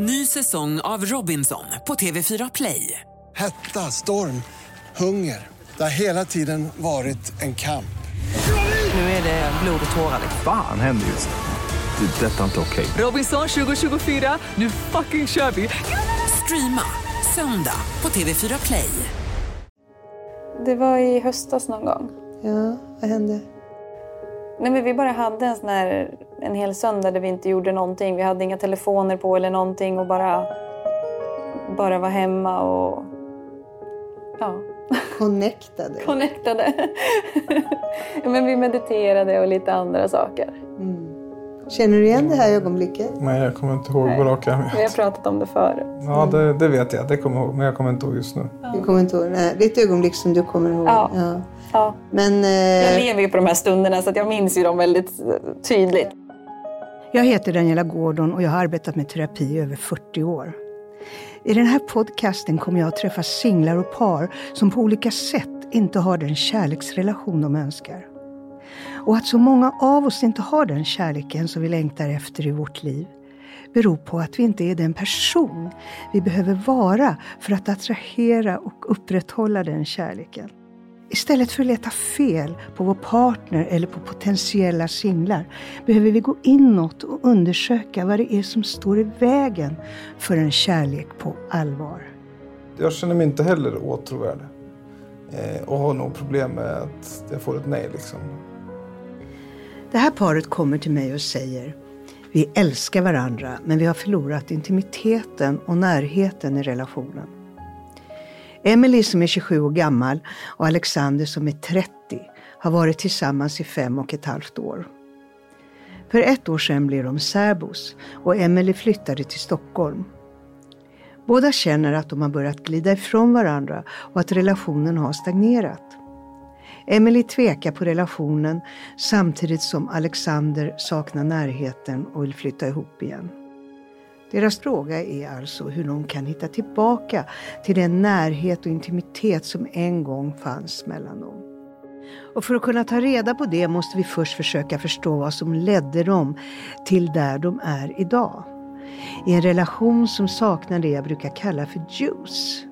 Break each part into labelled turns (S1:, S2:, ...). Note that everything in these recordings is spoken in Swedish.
S1: Ny säsong av Robinson på TV4 Play.
S2: Hetta, storm, hunger. Det har hela tiden varit en kamp.
S1: Nu är det blod och tårar.
S3: Fan händer just nu. Det. är Detta är inte okej.
S1: Robinson 2024, nu fucking kör vi! Streama söndag på TV4 Play.
S4: Det var i höstas någon gång.
S5: Ja, vad hände?
S4: Nej, men vi bara hade en sån här, en hel söndag där vi inte gjorde någonting. Vi hade inga telefoner på eller någonting och bara, bara var hemma och ja,
S5: Connectade.
S4: connectade. men vi mediterade och lite andra saker.
S5: Känner du igen det här ögonblicket?
S6: Nej, jag kommer inte ihåg på rak arm.
S4: Vi har pratat om det förut.
S6: Ja, det, det vet jag. Det kommer jag ihåg. Men jag kommer inte ihåg just nu.
S5: Du kommer inte ihåg? Nej, det är ett ögonblick som du kommer ihåg.
S4: Ja.
S5: Ja.
S4: Ja.
S5: Men
S4: Jag
S5: eh,
S4: lever ju på de här stunderna så att jag minns ju dem väldigt eh, tydligt.
S7: Jag heter Daniela Gordon och jag har arbetat med terapi i över 40 år. I den här podcasten kommer jag att träffa singlar och par som på olika sätt inte har den kärleksrelation de önskar. Och att så många av oss inte har den kärleken som vi längtar efter i vårt liv beror på att vi inte är den person vi behöver vara för att attrahera och upprätthålla den kärleken. Istället för att leta fel på vår partner eller på potentiella singlar behöver vi gå inåt och undersöka vad det är som står i vägen för en kärlek på allvar.
S6: Jag känner mig inte heller åtråvärd. Eh, och har nog problem med att jag får ett nej liksom.
S7: Det här paret kommer till mig och säger vi älskar varandra men vi har förlorat intimiteten och närheten i relationen. Emily som är 27 år gammal och Alexander som är 30 har varit tillsammans i fem och ett halvt år. För ett år sedan blev de särbos och Emily flyttade till Stockholm. Båda känner att de har börjat glida ifrån varandra och att relationen har stagnerat. Emily tvekar på relationen samtidigt som Alexander saknar närheten och vill flytta ihop igen. Deras fråga är alltså hur de kan hitta tillbaka till den närhet och intimitet som en gång fanns mellan dem. Och för att kunna ta reda på det måste vi först försöka förstå vad som ledde dem till där de är idag. I en relation som saknar det jag brukar kalla för juice.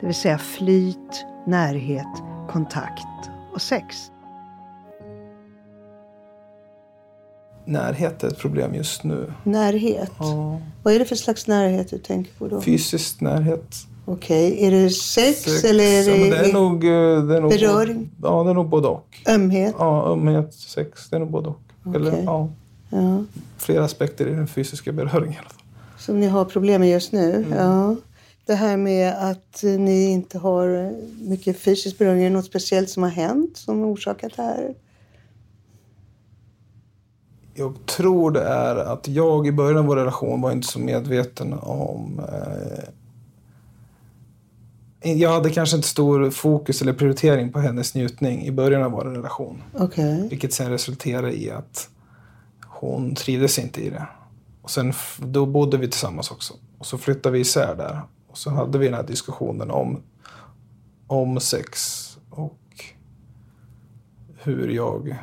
S7: Det vill säga flyt, närhet, kontakt och sex.
S6: Närhet är ett problem just nu.
S5: närhet.
S6: Ja.
S5: Vad är det för slags närhet du tänker på då?
S6: Fysisk närhet.
S5: Okej, är det sex, eller är
S6: ja,
S5: det,
S6: men det är nog... eh, Det är nog
S5: beröring?
S6: Ja, det är nog både och.
S5: ömhet?
S6: Ja, ömhet, sex, det är nog både och. Eller,
S5: Okej.
S6: ja,
S5: Ja.
S6: flera aspekter i den fysiska beröringen i alla fall.
S5: Som ni har problem med just nu?
S6: Mm.
S5: Ja. Det här med att ni inte har mycket fysisk beröring, är det något speciellt som har hänt som orsakat det här?
S6: Jag tror det är att jag i början av vår relation var inte så medveten om... Eh, jag hade kanske inte stor fokus eller prioritering på hennes njutning i början av vår relation.
S5: Okej.
S6: Vilket sen resulterade i att hon trivdes inte i det. Och sen, då bodde vi tillsammans också. Och så flyttade vi isär där. Och så hade vi den här diskussionen om, om sex och hur jag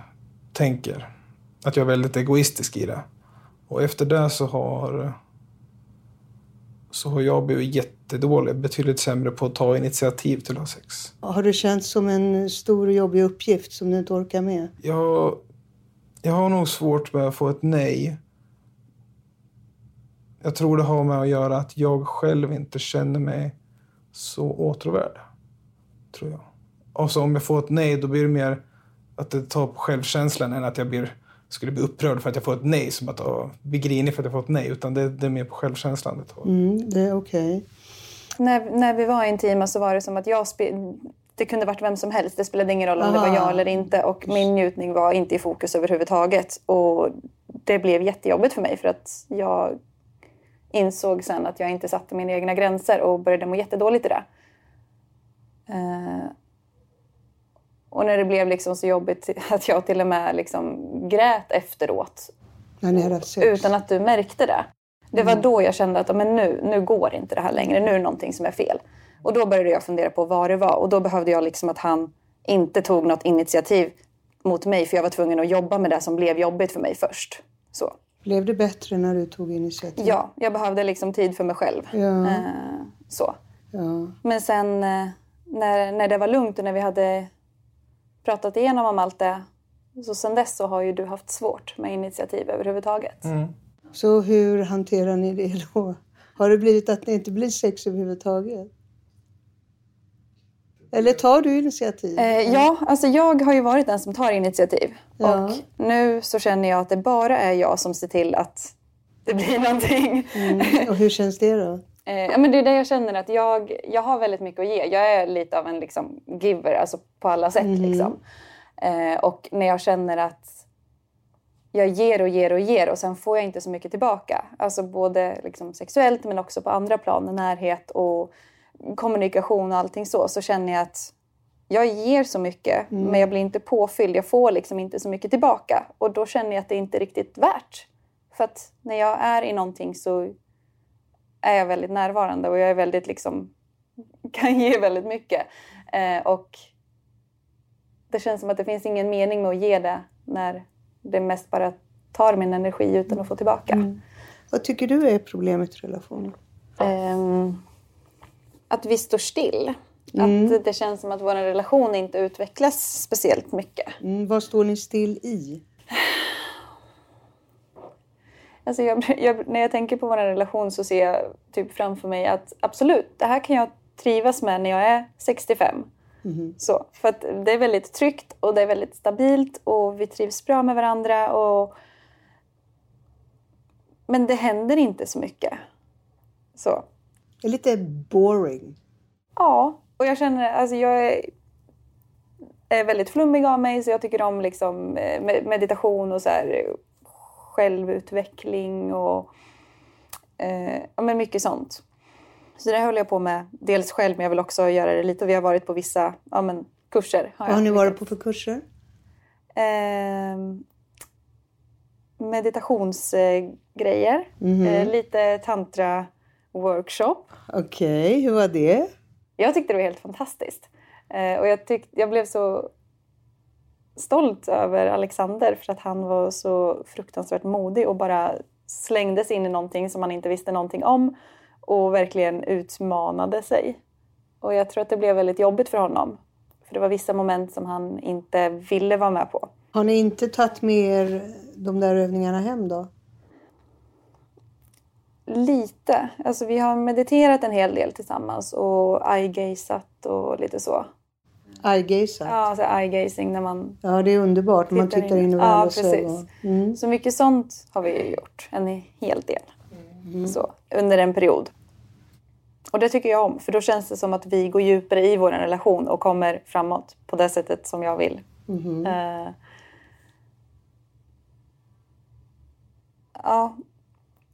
S6: tänker. Att jag är väldigt egoistisk i det. Och efter det så har, så har jag blivit jättedålig, betydligt sämre på att ta initiativ till att ha sex.
S5: Har det känts som en stor och jobbig uppgift som du inte orkar med?
S6: Jag, jag har nog svårt med att få ett nej. Jag tror det har med att göra att jag själv inte känner mig så åtråvärd. Tror jag. Och så om jag får ett nej då blir det mer att det tar på självkänslan än att jag blir, skulle bli upprörd för att jag får ett nej. Som att åh, bli grinig för att jag får ett nej. Utan det, det är mer på självkänslan det tar.
S5: Mm, det är okej.
S4: När, när vi var intima så var det som att jag spe- det kunde varit vem som helst. Det spelade ingen roll om det var
S5: Aha.
S4: jag eller inte. Och min njutning var inte i fokus överhuvudtaget. Och det blev jättejobbigt för mig för att jag insåg sen att jag inte satte mina egna gränser och började må jättedåligt i det. Eh, och när det blev liksom så jobbigt att jag till och med liksom grät efteråt utan att du märkte det. Det var då jag kände att men nu, nu går inte det här längre. Nu är det någonting som är fel. Och då började jag fundera på vad det var. Och då behövde jag liksom att han inte tog något initiativ mot mig. För jag var tvungen att jobba med det som blev jobbigt för mig först. Så.
S7: Blev det bättre när du tog initiativ?
S4: Ja, jag behövde liksom tid för mig själv.
S7: Ja.
S4: Eh, så.
S7: ja.
S4: Men sen eh, när, när det var lugnt och när vi hade pratat igenom om allt det. Så sen dess så har ju du haft svårt med initiativ överhuvudtaget.
S7: Så hur hanterar ni det då? Har det blivit att det inte blir sex överhuvudtaget? Eller tar du initiativ?
S4: Eh, ja, alltså jag har ju varit den som tar initiativ.
S7: Ja.
S4: Och nu så känner jag att det bara är jag som ser till att det blir någonting.
S7: Mm. Och hur känns det då?
S4: Eh, ja, men det är det jag känner att jag, jag har väldigt mycket att ge. Jag är lite av en liksom, giver, alltså på alla sätt. Liksom. Eh, och när jag känner att jag ger och ger och ger och sen får jag inte så mycket tillbaka. Alltså både liksom, sexuellt men också på andra plan, närhet och kommunikation och allting så. Så känner jag att jag ger så mycket men jag blir inte påfylld. Jag får liksom inte så mycket tillbaka. Och då känner jag att det inte är riktigt värt. För att när jag är i någonting så är jag väldigt närvarande och jag är väldigt liksom kan ge väldigt mycket. Eh, och det känns som att det finns ingen mening med att ge det när det mest bara tar min energi utan att få tillbaka.
S7: Vad tycker du är problemet i relationen?
S4: Ehm, att vi står still.
S7: Mm.
S4: Att det känns som att vår relation inte utvecklas speciellt mycket.
S7: Mm, vad står ni still i?
S4: Alltså jag, jag, när jag tänker på vår relation så ser jag typ framför mig att absolut, det här kan jag trivas med när jag är 65. Så, för att det är väldigt tryggt och det är väldigt stabilt och vi trivs bra med varandra. Och... Men det händer inte så mycket. Så.
S7: Det är lite boring.
S4: Ja, och jag känner alltså jag är, är väldigt flummig av mig så jag tycker om liksom eh, med- meditation och så här självutveckling och eh, ja, men mycket sånt. Så det håller jag på med dels själv men jag vill också göra det lite. Vi har varit på vissa ja, men, kurser.
S7: Vad har ni varit på för kurser?
S4: Eh, meditationsgrejer. Eh, lite tantra-workshop.
S7: Okej, hur var det?
S4: Jag tyckte det var helt fantastiskt. Eh, och jag, tyck, jag blev så stolt över Alexander för att han var så fruktansvärt modig och bara slängdes in i någonting som han inte visste någonting om och verkligen utmanade sig. Och jag tror att det blev väldigt jobbigt för honom. För det var vissa moment som han inte ville vara med på.
S7: Har ni inte tagit med er de där övningarna hem då?
S4: Lite. Alltså vi har mediterat en hel del tillsammans och eye-gazat och lite så.
S7: Eye-gaza?
S4: Ja, alltså eye-gazing när man
S7: Ja, det är underbart när man
S4: Tittar
S7: tittar
S4: in.
S7: in i
S4: Ja,
S7: varandras
S4: precis.
S7: ögon. Mm.
S4: Så mycket sånt har vi ju gjort. En hel del. Så, under en period. Och det tycker jag om. För då känns det som att vi går djupare i vår relation och kommer framåt på det sättet som jag vill. Eh, ja.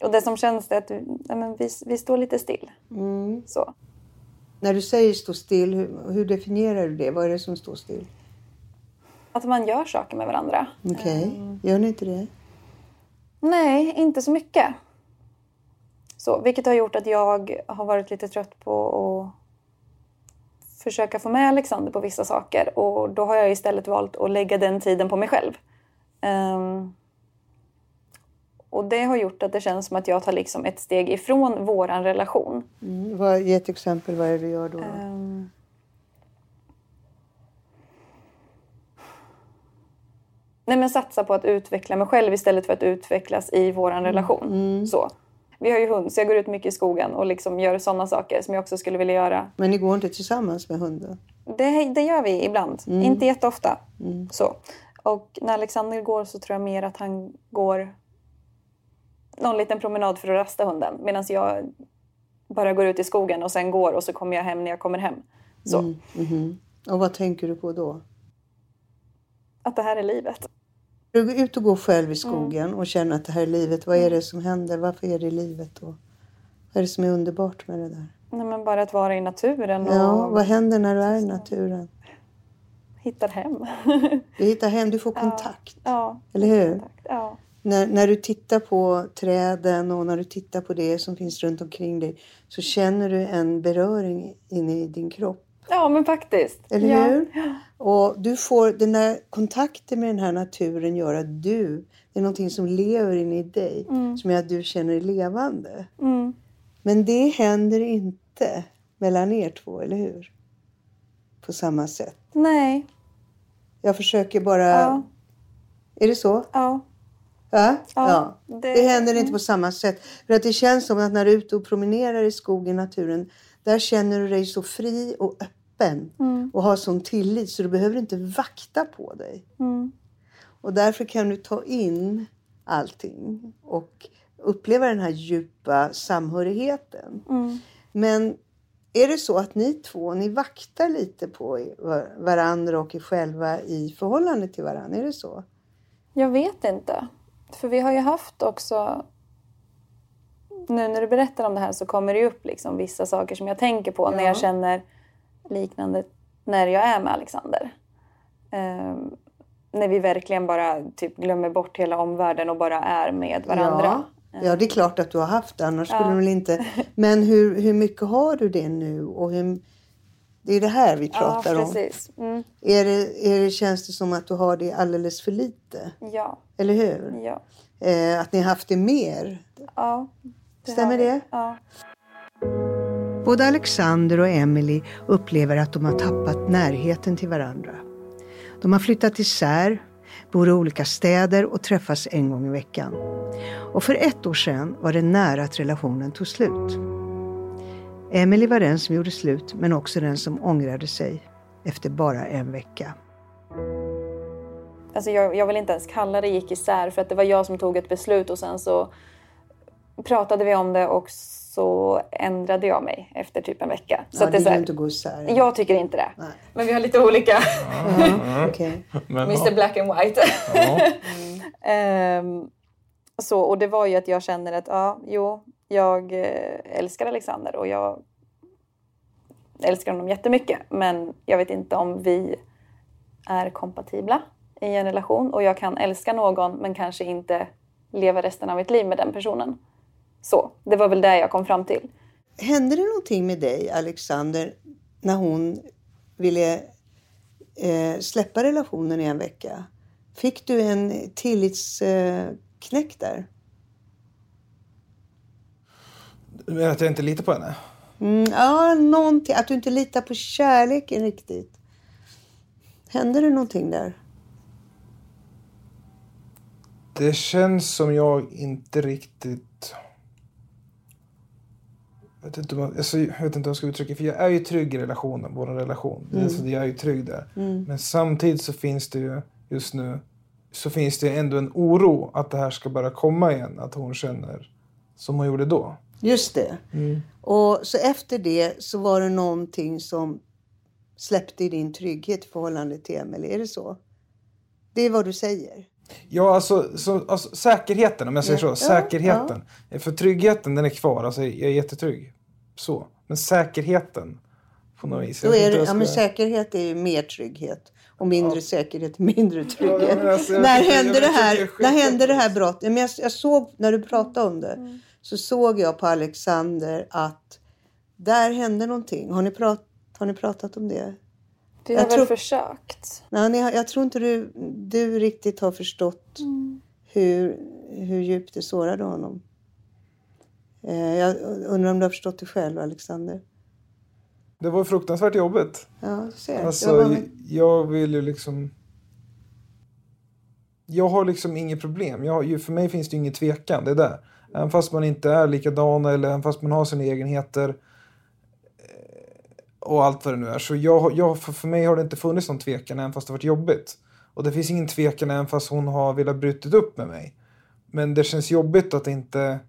S4: Och det som känns är att men vi, vi står lite still. Så.
S7: När du säger stå still, hur, hur definierar du det? Vad är det som står still?
S4: Att man gör saker med varandra.
S7: Okej, gör ni inte det?
S4: Nej, inte så mycket. Så, vilket har gjort att jag har varit lite trött på att försöka få med Alexander på vissa saker. Och då har jag istället valt att lägga den tiden på mig själv. Ehm, och det har gjort att det känns som att jag tar liksom ett steg ifrån våran relation.
S7: Mm. Vad, ge ett exempel, vad är det du gör då?
S4: Ehm. Nej men satsa på att utveckla mig själv istället för att utvecklas i våran relation. Så. Vi har ju hund så jag går ut mycket i skogen och liksom gör sådana saker som jag också skulle vilja göra.
S7: Men ni går inte tillsammans med hunden?
S4: Det, det gör vi ibland, inte jätteofta. Så. Och när Alexander går så tror jag mer att han går någon liten promenad för att rasta hunden. Medan jag bara går ut i skogen och sen går och så kommer jag hem när jag kommer hem. Så.
S7: Och vad tänker du på då?
S4: Att det här är livet.
S7: Du går ut och går själv i skogen och känner att det här är livet. Vad är det som händer? Varför är det livet då? Vad är det som är underbart med det där?
S4: Nej, men bara att vara i naturen och
S7: Ja, vad händer när du är i naturen?
S4: hittar hem.
S7: Du hittar hem, du får kontakt.
S4: ja,
S7: Eller hur?
S4: ja.
S7: När, när du tittar på träden och när du tittar på det som finns runt omkring dig så känner du en beröring inne i din kropp.
S4: Ja, men faktiskt.
S7: Eller
S4: ja.
S7: hur? Och du får, den där kontakten med den här naturen gör att du, det är någonting som lever in i dig. Som gör att du känner dig levande.
S4: Mm.
S7: Men det händer inte mellan er två, eller hur? På samma sätt.
S4: Nej.
S7: Jag försöker bara...
S4: Ja.
S7: Är det så?
S4: Ja.
S7: Ja.
S4: Ja,
S7: Det...
S4: det-
S7: det händer inte på samma sätt. För att det känns som att när du är ute och promenerar i skogen, naturen, där känner du dig så fri och öppen och har sån tillit så du behöver inte vakta på dig.
S4: Mm.
S7: Och därför kan du ta in allting och uppleva den här djupa samhörigheten.
S4: Mm.
S7: Men är det så att ni två, ni vaktar lite på varandra och er själva i förhållande till varandra? Är det så?
S4: Jag vet inte. För vi har ju haft också... Nu när du berättar om det här så kommer det upp liksom vissa saker som jag tänker på när
S7: Ja.
S4: jag känner liknande när jag är med Alexander. Ehm, när vi verkligen bara typ glömmer bort hela omvärlden och bara är med varandra.
S7: Ja, ja, det är klart att du har haft det, annars skulle
S4: Ja.
S7: du väl inte... Men hur, hur mycket har du det nu? Och hur, det är det här vi pratar
S4: ja,
S7: om.
S4: precis. Mm,
S7: Är det, är det, känns det som att du har det alldeles för lite?
S4: ja,
S7: Eller hur?
S4: ja,
S7: Eh, att ni har haft det mer?
S4: ja.
S7: Stämmer
S4: har vi.
S7: det?
S4: Ja.
S8: Både Alexander och Emily upplever att de har tappat närheten till varandra. De har flyttat isär, bor i olika städer och träffas en gång i veckan. Och för ett år sedan var det nära att relationen tog slut. Emily var den som gjorde slut men också den som ångrade sig efter bara en vecka.
S4: Alltså jag, jag vill inte ens kalla det gick isär för att det var jag som tog ett beslut och sen så pratade vi om det och så ändrade jag mig efter typ en vecka. Så
S7: Ja,
S4: att det
S7: det
S4: är så
S7: vill
S4: här,
S7: inte gå isär.
S4: jag tycker inte det.
S7: Nej.
S4: Men vi har lite olika
S7: Ja, okej.
S6: Men,
S4: Mr Black and White. Ehm, så, och det var ju att jag känner att ja, jo, jag eh, älskar Alexander och jag älskar honom jättemycket. Men jag vet inte om vi är kompatibla i en relation och jag kan älska någon men kanske inte leva resten av mitt liv med den personen. Så, det var väl det jag kom fram till.
S7: Hände det någonting med dig, Alexander, när hon ville eh, släppa relationen i en vecka? Fick du en tillitsknäck eh, där?
S6: Du menar att jag inte litar på henne?
S7: Mm, ja, någonting. Att du inte litar på kärleken riktigt. Hände det någonting där?
S6: Det känns som jag inte riktigt... Jag vet inte, alltså, jag vet inte hur jag ska uttrycka För jag är ju trygg i relationen, vår relation.
S7: Mm.
S6: Alltså, jag är ju trygg där. Men samtidigt så finns det ju just nu så finns det ändå en oro att det här ska börja komma igen. Att hon känner som hon gjorde då.
S7: Just det. Och så efter det så var det någonting som släppte din trygghet i förhållande till Emelie. Är det så? Det är vad du säger.
S6: Ja, alltså, så, alltså säkerheten om jag säger
S7: Ja.
S6: så. Säkerheten. För tryggheten den är kvar. Alltså, jag är jättetrygg. Så. Men säkerheten på något vis.
S7: Då är det,
S6: vad
S7: ja, men
S6: ska-
S7: säkerhet är ju mer trygghet. Och mindre säkerhet är mindre trygghet.
S6: Ja, alltså,
S7: när hände det här, när hände det här brottet? Ja, men jag, jag såg, när du pratade om det, så såg jag på Alexander att där hände någonting. Har ni, prat, har ni pratat om det? Jag
S4: har väl
S7: tror-
S4: försökt.
S7: Nej, jag tror inte du, du riktigt har förstått hur, hur djupt det sårade honom. Eh, jag undrar om du har förstått det själv, Alexander?
S6: Det var fruktansvärt jobbigt.
S7: Ja, du ser.
S6: Alltså,
S7: jag var,
S6: jag vill ju liksom... Jag har liksom inget problem. Jag, för mig finns det ingen tvekan. Det är det. Även fast man inte är likadana eller även fast man har sina egenheter. Eh, Och allt vad det nu är. Så jag, jag, för, för mig har det inte funnits någon tvekan även fast det varit jobbigt. Och det finns ingen tvekan även fast hon har velat bryta upp med mig. Men det känns jobbigt att inte...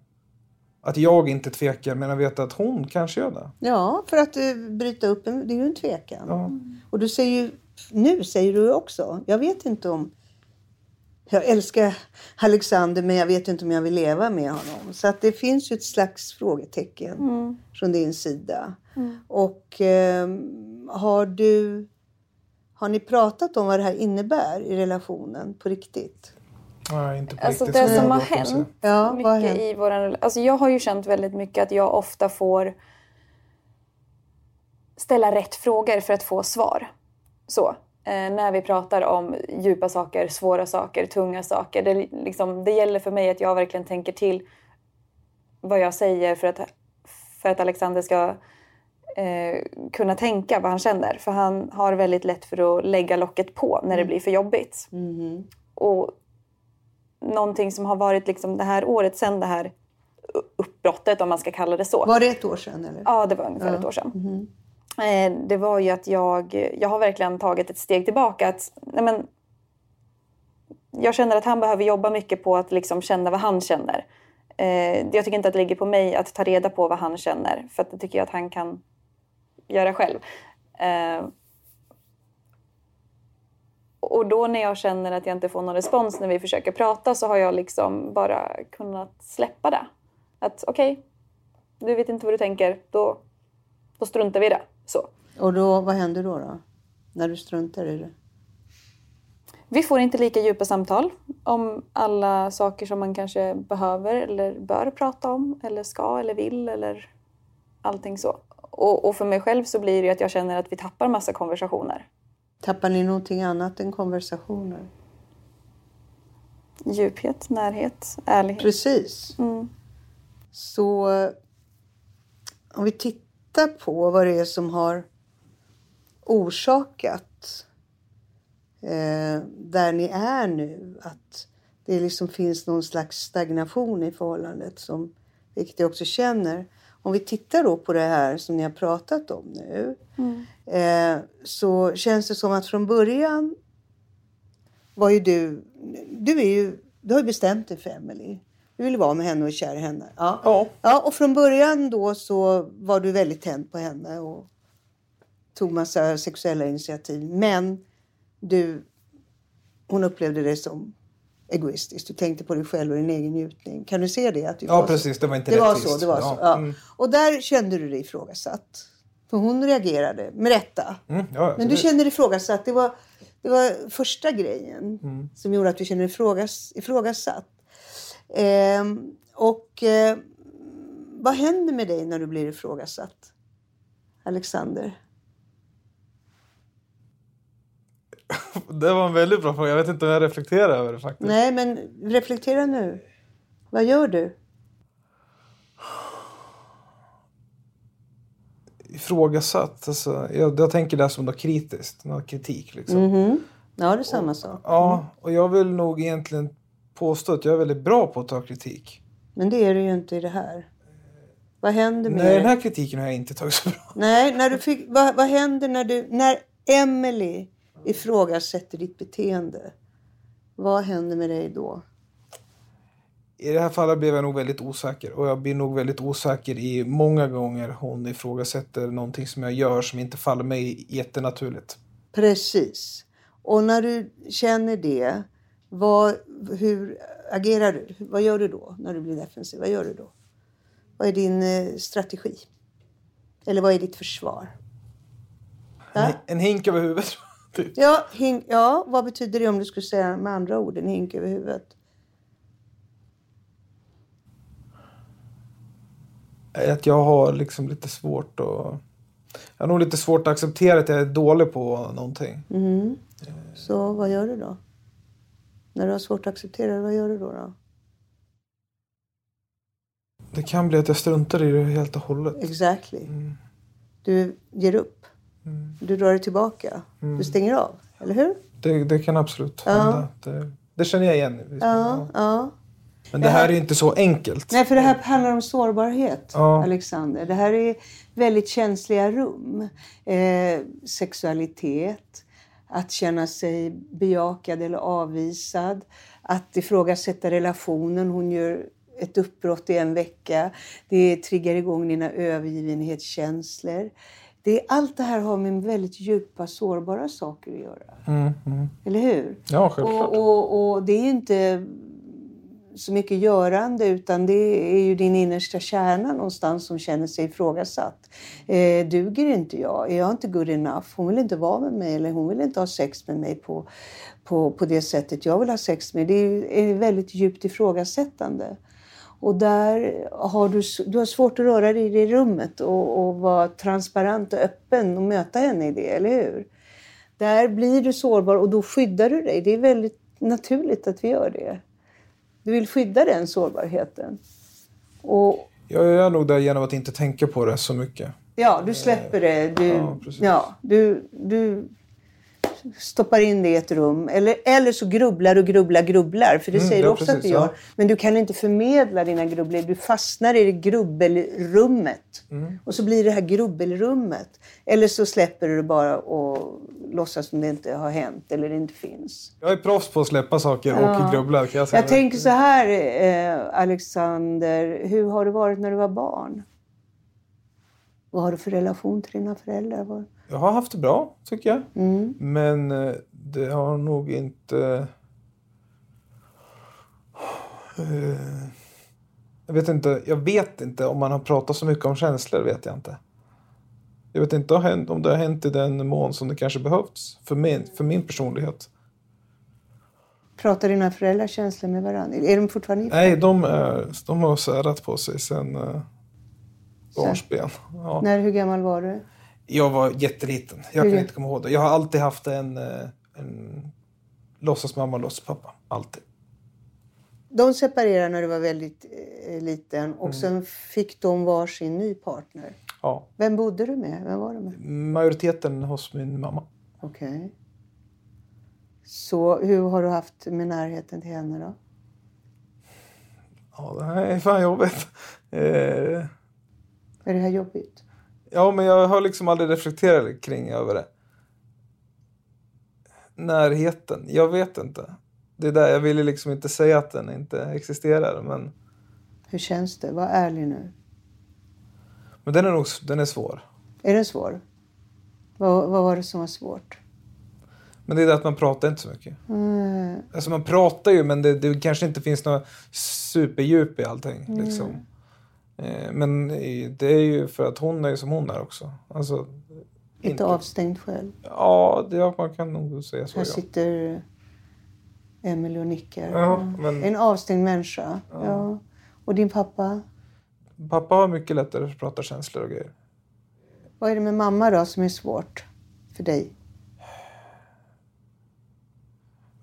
S6: Att jag inte tvekar men jag vet att hon kanske gör det.
S7: ja, för att uh, bryta upp, en, det är ju en tvekan.
S6: Ja.
S7: Och du säger ju, nu säger du också, jag vet inte om jag älskar Alexander men jag vet inte om jag vill leva med honom. Så att det finns ju ett slags frågetecken från din sida. Och ehm, har du har ni pratat om vad det här innebär i relationen på riktigt?
S6: Nej, inte på
S4: Alltså
S6: riktigt.
S4: det som har hänt
S7: Ja, vad har
S4: mycket
S7: hänt?
S4: i våran Alltså jag har ju känt väldigt mycket att jag ofta får ställa rätt frågor för att få svar. Så. eh, när vi pratar om djupa saker, svåra saker, tunga saker. Det, liksom, det gäller för mig att jag verkligen tänker till vad jag säger för att, för att Alexander ska eh, kunna tänka vad han känner. För han har väldigt lätt för att lägga locket på när det blir för jobbigt. Och någonting som har varit liksom det här året sedan det här uppbrottet om man ska kalla det så.
S7: Var det ett år sedan eller?
S4: Ja, det var ungefär ett år sedan. Eh, det var ju att jag, jag har verkligen tagit ett steg tillbaka. Att, nej men, jag känner att han behöver jobba mycket på att liksom känna vad han känner. Eh, jag tycker inte att det ligger på mig att ta reda på vad han känner. För att det tycker jag att han kan göra själv. Eh, och då när jag känner att jag inte får någon respons när vi försöker prata så har jag liksom bara kunnat släppa det. Att okej, okay, du vet inte vad du tänker, då, då struntar vi i det. Så.
S7: Och då, vad händer då, då? När du struntar i det?
S4: Vi får inte lika djupa samtal om alla saker som man kanske behöver eller bör prata om eller ska eller vill eller allting så. Och, och för mig själv så blir det att jag känner att vi tappar massa konversationer.
S7: Tappar ni någonting annat än konversationer?
S4: Djuphet, närhet, ärlighet.
S7: Precis.
S4: Mm.
S7: Så om vi tittar på vad det är som har orsakat eh, där ni är nu. Att det liksom finns någon slags stagnation i förhållandet, som, vilket jag också känner. Om vi tittar då på det här som ni har pratat om nu.
S4: Mm.
S7: Eh, så känns det som att från början var ju du... Du, är ju, du har ju bestämt dig för Emily. Du ville vara med henne och kär i henne. Ja.
S6: Ja.
S7: ja. Och från början då så var du väldigt tänd på henne och tog massa sexuella initiativ. Men du, hon upplevde det som egoistiskt. Du tänkte på dig själv och din egen njutning. Kan du se det? Att du
S6: Ja,
S7: var
S6: precis. Det var inte
S7: det var
S6: rättvist.
S7: så. Det var
S6: Ja.
S7: så. Ja.
S6: Mm.
S7: Och där kände du dig ifrågasatt. För hon reagerade med rätta.
S6: Mm, ja,
S7: Men du kände dig ifrågasatt. Det var, det var första grejen
S6: Mm.
S7: som gjorde att du kände dig ifrågas, ifrågasatt. Ehm, och eh, vad händer med dig när du blir ifrågasatt? Alexander?
S6: Det var en väldigt bra fråga. Jag vet inte om jag reflekterar över det faktiskt.
S7: Nej, men reflektera nu. Vad gör du?
S6: Ifrågasatt. Alltså, jag, jag tänker det som något kritiskt. Något kritik liksom.
S7: Mhm. Ja, det är samma sak.
S6: Ja, och jag vill nog egentligen påstå att jag är väldigt bra på att ta kritik.
S7: Men det är du ju inte i det här. Vad händer med
S6: Nej, den här kritiken har jag inte tagit så bra.
S7: Nej, när du fick, vad, vad händer när, du, när Emily ifrågasätter ditt beteende? Vad händer med dig då?
S6: I det här fallet blev jag nog väldigt osäker. Och jag blir nog väldigt osäker i många gånger hon ifrågasätter någonting som jag gör som inte faller mig jättenaturligt.
S7: Precis. Och när du känner det, vad, hur agerar du? Vad gör du då när du blir defensiv? Vad gör du då? Vad är din eh, strategi? Eller vad är ditt försvar?
S6: En, en hink över huvudet. Typ.
S7: Ja, hink, ja, vad betyder det om du skulle säga med andra ord en hink över huvudet?
S6: Att jag har liksom lite svårt att... Jag har nog lite svårt att acceptera att jag är dålig på någonting.
S7: Mm. Så vad gör du då? När du har svårt att acceptera det, vad gör du då? då?
S6: Det kan bli att jag struntar i det helt och hållet.
S7: Exactly.
S6: Mm.
S7: Du ger upp. Du drar dig tillbaka.
S6: Mm.
S7: Du stänger av. Eller hur?
S6: Det, det kan absolut
S7: Ja.
S6: hända. Det, det känner jag igen.
S7: Ja. ja.
S6: Men det här är inte så enkelt.
S7: Nej, för det här handlar om sårbarhet,
S6: Ja.
S7: Alexander. Det här är väldigt känsliga rum. Eh, sexualitet, att känna sig bejakad eller avvisad, att ifrågasätta relationen. Hon gör ett uppbrott i en vecka. Det triggar igång dina övergivenhetskänslor. Det, allt det här har med väldigt djupa, sårbara saker att göra.
S6: Mm, mm.
S7: Eller hur?
S6: Ja, självklart.
S7: Och, och, och det är inte så mycket görande utan det är ju din innersta kärna någonstans som känner sig ifrågasatt. Eh, duger inte jag? Är jag inte good enough? Hon vill inte vara med mig eller hon vill inte ha sex med mig på, på, på det sättet jag vill ha sex med. Det är, är väldigt djupt ifrågasättande. Och där har du, du har svårt att röra dig i det rummet och, och vara transparent och öppen och möta henne i det, eller hur? där blir du sårbar och då skyddar du dig. Det är väldigt naturligt att vi gör det. Du vill skydda den sårbarheten. Och
S6: Jag är nog där genom att inte tänka på det så mycket.
S7: Ja, du släpper det. Du,
S6: Ja, precis.
S7: ja, du, du stoppar in det i ett rum. Eller, eller så grubblar du, grubblar, grubblar. För det
S6: Mm,
S7: säger du
S6: ja,
S7: också
S6: precis,
S7: att du
S6: ja.
S7: gör. Men du kan inte förmedla dina grubblor. Du fastnar i det grubbelrummet.
S6: Mm.
S7: Och så blir det här grubbelrummet. Eller så släpper du det bara och låtsas som det inte har hänt eller det inte finns.
S6: Jag är proffs på att släppa saker och grubbla kan jag säga.
S7: Jag tänker så här, eh, Alexander. Hur har det varit när du var barn? Vad har du för relation till dina föräldrar?
S6: Jag har haft det bra, tycker jag.
S7: Mm.
S6: Men eh, det har nog inte... Eh, Jag vet inte, jag vet inte om man har pratat så mycket om känslor, vet jag inte. Jag vet inte om det har hänt- om det har hänt i den mån som det kanske behövts för min, för min personlighet.
S7: Pratar dina föräldrar känslor med varandra? Är de fortfarande gifta?
S6: Nej, de, är, de har särat på sig sen eh, barnsben. Ja.
S7: När, hur gammal var du?
S6: Jag var jätteliten. Jag kan inte komma ihåg det. Jag har alltid haft en, eh, en låtsasmamma och låtsaspappa. Alltid.
S7: De separerade när du var väldigt eh, liten
S6: Mm.
S7: och sen fick de varsin ny partner.
S6: Ja.
S7: Vem bodde du med? Vem var du med?
S6: Majoriteten hos min mamma.
S7: Okej. Så hur har du haft med närheten till henne då?
S6: Ja, det här är fan jobbigt. Eh,
S7: Är det här jobbigt?
S6: Ja, men jag har liksom aldrig reflekterat kring över det. Närheten, jag vet inte. Det är där jag ville liksom inte säga att den inte existerar. Men,
S7: Hur känns det? Var ärlig nu.
S6: men den är nog den är svår.
S7: Är den svår? Vad, vad var det som var svårt?
S6: Men det är det att man pratar inte så mycket.
S7: Mm.
S6: Alltså man pratar ju men det, det kanske inte finns något superdjup i allting. Liksom. Eh, men det är ju för att hon är som hon är också. Alltså,
S7: Inte avstängd själv.
S6: Ja, det, ja, man kan nog säga så.
S7: Här
S6: Ja.
S7: sitter Emily och nickar.
S6: Ja, men-
S7: En avstängd människa. Ja. Och din pappa?
S6: Pappa har mycket lättare att prata känslor och grejer.
S7: Vad är det med mamma då som är svårt för dig?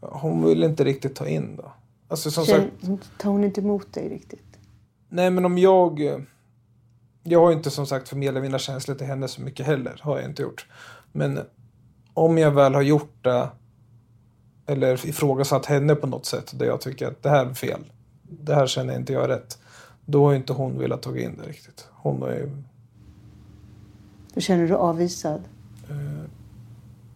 S6: Hon vill inte riktigt ta in då. Alltså som sagt,
S7: Känn, tar hon inte emot dig riktigt?
S6: Nej men om jag... Jag har inte som sagt förmedlat mina känslor till henne så mycket heller. Har jag inte gjort. Men om jag väl har gjort det eller ifrågasatt henne på något sätt där jag tycker att det här är fel. Det här känner inte jag rätt. Då har inte hon velat ta in det riktigt. Hon är ju...
S7: Då känner du avvisad?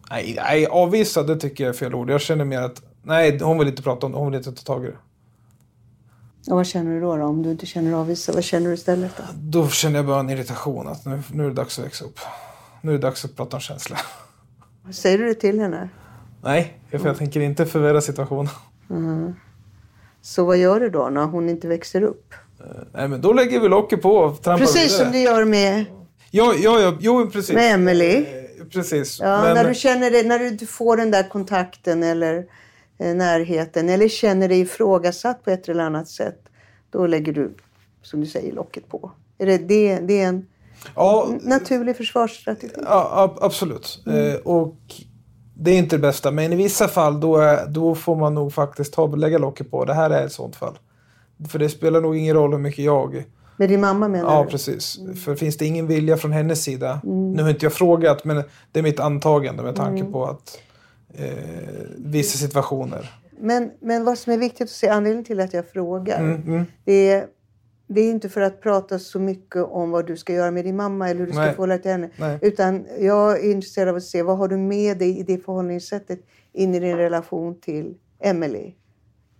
S6: Nej, nej avvisad det tycker jag är fel ord. Jag känner mer att nej, hon vill inte prata om det. Hon vill inte ta tag i det.
S7: Och vad känner du då, då? Om du inte känner dig avvisad, vad känner du istället då?
S6: Då känner jag bara en irritation att nu, nu är det dags att växa upp. Nu är det dags att prata om känslor.
S7: Säger du det till henne?
S6: Nej, för jag tänker inte förvärra situationen.
S7: Så vad gör du då när hon inte växer upp?
S6: Nej, men då lägger vi locket på och trampar
S7: Precis
S6: vidare.
S7: som du gör med,
S6: Ja, ja, ja, jo, precis.
S7: med Emily.
S6: Eh, Precis.
S7: Ja,
S6: men,
S7: när du känner det, när du får den där kontakten eller eh, närheten eller känner dig ifrågasatt på ett eller annat sätt. Då lägger du, som du säger, locket på. Är det, det, det är en
S6: ja,
S7: naturlig försvarsstrategi.
S6: ja, ab- absolut. Eh, och det är inte det bästa. Men i vissa fall då, är, då får man nog faktiskt ta, lägga locket på. Det här är ett sånt fall. För det spelar nog ingen roll hur mycket jag
S7: Med din mamma menar
S6: Ja,
S7: du?
S6: precis. För finns det ingen vilja från hennes sida. Nu har inte jag frågat, men det är mitt antagande med tanke på att eh, vissa situationer.
S7: Men, men vad som är viktigt att se, anledningen till att jag frågar,
S6: Mm, mm.
S7: det, är, det är inte för att prata så mycket om vad du ska göra med din mamma eller hur du ska
S6: Nej.
S7: förhålla dig till henne.
S6: Nej.
S7: Utan jag är intresserad av att se vad har du med dig i det förhållningssättet in i din relation till Emily.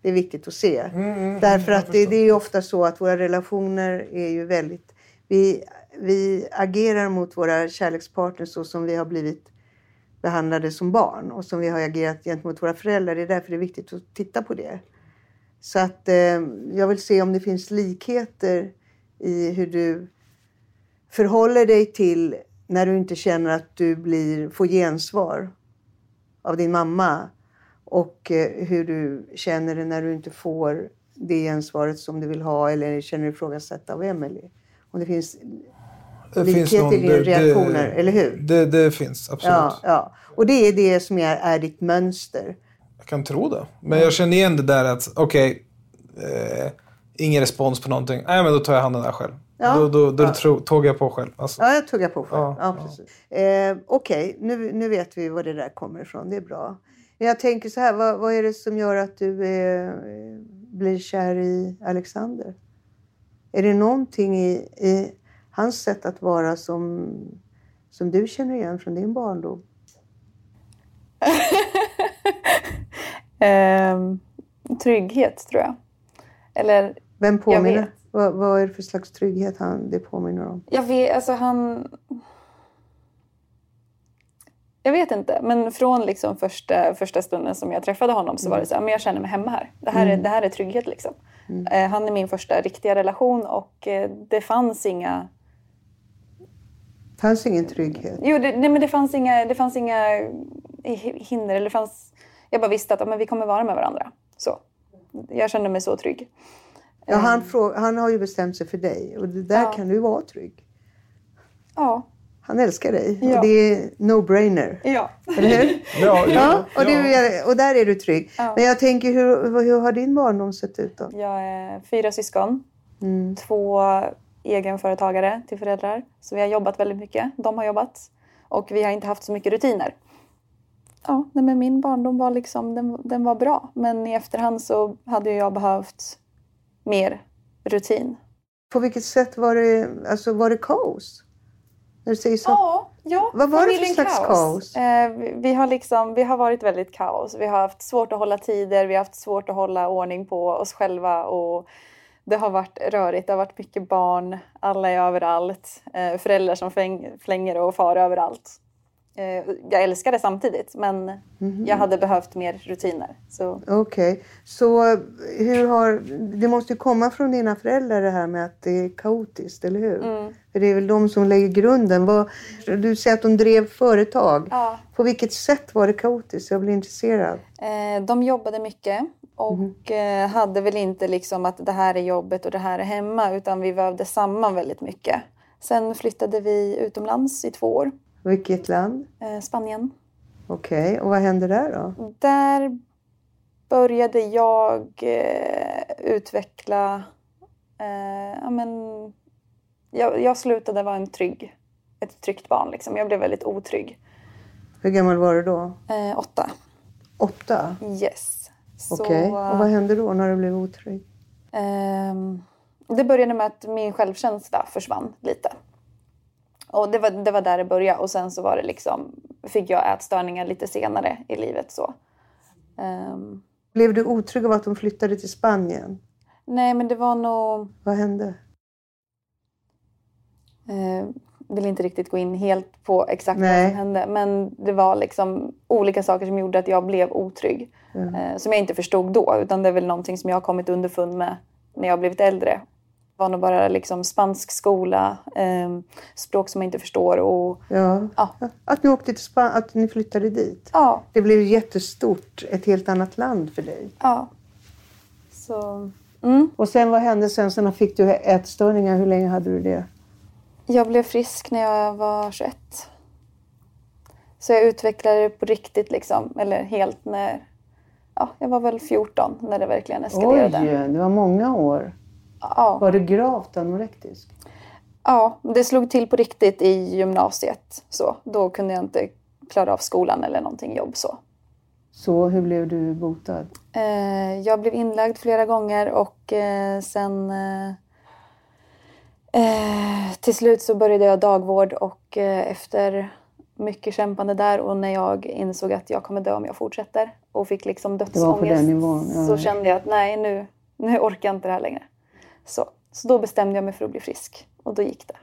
S7: Det är viktigt att se.
S6: Mm,
S7: Därför att det, det är ofta så att våra relationer är ju väldigt... Vi, vi agerar mot våra kärlekspartners så som vi har blivit behandlade som barn och som vi har agerat gentemot våra föräldrar. Det är därför det är viktigt att titta på det. Så att eh, jag vill se om det finns likheter i hur du förhåller dig till när du inte känner att du blir, får gensvar av din mamma och eh, hur du känner det när du inte får det gensvaret som du vill ha eller känner dig ifrågasatt av Emelie. Om det finns
S6: det finns någon-
S7: i dina
S6: det- det-
S7: reaktioner, eller hur?
S6: Det, det finns, absolut.
S7: Ja, ja. Och det är det som är, är ditt mönster.
S6: Jag kan tro det. Men jag känner igen det där att, okej, eh, ingen respons på någonting. Nej, men då tar jag handen där själv.
S7: Ja.
S6: Då, då, då
S7: Ja.
S6: tågar jag på själv. Alltså,
S7: Ja, jag tuggar på själv. Ja,
S6: Ja,
S7: precis. Eh, Okej, nu, nu vet vi var det där kommer ifrån. Det är bra. Men jag tänker så här, vad, vad är det som gör att du eh, blir kär i Alexander? Är det någonting i, i hans sätt att vara som, som du känner igen från din barndom?
S4: Ehm, trygghet, tror jag. Eller,
S7: Vem påminner? Vad, vad är det för slags trygghet han, det påminner om?
S4: jag vet, alltså han... Jag vet inte, men från liksom första, första stunden som jag träffade honom så var det så här, men jag känner mig hemma här. Det här, är, det här är trygghet liksom. Eh, han är min första riktiga relation och eh, det fanns inga...
S7: fanns ingen trygghet.
S4: Jo, det, nej, men det fanns inga, det fanns inga hi- hinder. Eller det fanns, jag bara visste att ja, men vi kommer vara med varandra. Så. Jag kände mig så trygg.
S7: Ja, han, frå- han har ju bestämt sig för dig och där
S4: Ja.
S7: kan du vara trygg.
S4: Ja.
S7: Han älskar dig
S4: Ja.
S7: och det är no-brainer.
S4: Ja.
S7: Eller hur?
S6: ja,
S7: Ja, och, är- och där är du trygg.
S4: Ja.
S7: Men jag tänker, hur, hur har din barndom sett ut då?
S4: Jag är fyra syskon.
S7: Mm.
S4: Två egenföretagare till föräldrar. Så vi har jobbat väldigt mycket. De har jobbat. Och vi har inte haft så mycket rutiner. Ja, men min barndom var liksom, den, den var bra. Men i efterhand så hade jag behövt mer rutin.
S7: På vilket sätt var det, alltså, var det kaos? När du säger så.
S4: Ja, ja.
S7: Vad var det för slags kaos?
S4: Eh, vi, vi, har liksom, vi har varit väldigt kaos. Vi har haft svårt att hålla tider, vi har haft svårt att hålla ordning på oss själva. Och det har varit rörigt, det har varit mycket barn, alla är överallt. Eh, föräldrar som fläng, flänger och far överallt. Eh, jag älskar det samtidigt, men
S7: Mhm.
S4: jag hade behövt mer rutiner.
S7: Okej, så hur har, det måste ju komma från dina föräldrar det här med att det är kaotiskt, eller hur?
S4: Mm.
S7: För det är väl de som lägger grunden. Vad, du säger att de drev företag.
S4: ja.
S7: På vilket sätt var det kaotiskt? Jag blir intresserad.
S4: Eh, de jobbade mycket och eh, hade väl inte liksom att det här är jobbet och det här är hemma utan vi vävde samman väldigt mycket. Sen flyttade vi utomlands i två år,
S7: Vilket land?
S4: eh, Spanien.
S7: Okej, och vad hände där då?
S4: Där började jag eh, utveckla... Eh, ja, men, jag, jag slutade vara en trygg, ett tryggt barn. Liksom. Jag blev väldigt otrygg.
S7: Hur gammal var du då?
S4: Eh, åtta.
S7: Åtta?
S4: Yes.
S7: Okej, och vad hände då när du blev otrygg?
S4: Ehm, det började med att min självkänsla försvann lite. Och det var, det var där det började och sen så var det liksom, fick jag ätstörningar lite senare i livet. så. Ehm,
S7: Blev du otrygg av att de flyttade till Spanien?
S4: nej men det var nog,
S7: Vad hände?
S4: eh, vill inte riktigt gå in helt på exakt
S7: Nej.
S4: vad som hände. Men det var liksom olika saker som gjorde att jag blev otrygg. Eh, som jag inte förstod då utan det är väl någonting som jag har kommit underfund med när jag har blivit äldre. Det var nog bara liksom spansk skola, eh, språk som jag inte förstår och
S7: Ja.
S4: Ja.
S7: Att ni åkte till Spanien, att ni flyttade dit.
S4: ja,
S7: Det blev jättestort, ett helt annat land för dig.
S4: ja. Så mm.
S7: Och sen vad hände sen? Sen fick du ätstörningar. Hur länge hade du det?
S4: Jag blev frisk när jag var 21. Så jag utvecklade det på riktigt liksom, eller helt när ja, jag var väl 14 när det verkligen
S7: Oj,
S4: eskalerade.
S7: det var många år.
S4: Ja.
S7: Var du gravt anorektisk?
S4: Ja, det slog till på riktigt i gymnasiet. Så, då kunde jag inte klara av skolan eller någonting jobb. Så.
S7: Så hur blev du botad?
S4: Eh, jag blev inlagd flera gånger och eh, sen eh, till slut så började jag dagvård och eh, efter mycket kämpande där och när jag insåg att jag kommer dö om jag fortsätter och fick liksom dödsångest
S7: ja.
S4: så kände jag att nej nu, nu orkar jag inte det här längre. Så, så då bestämde jag mig för att bli frisk och då gick det.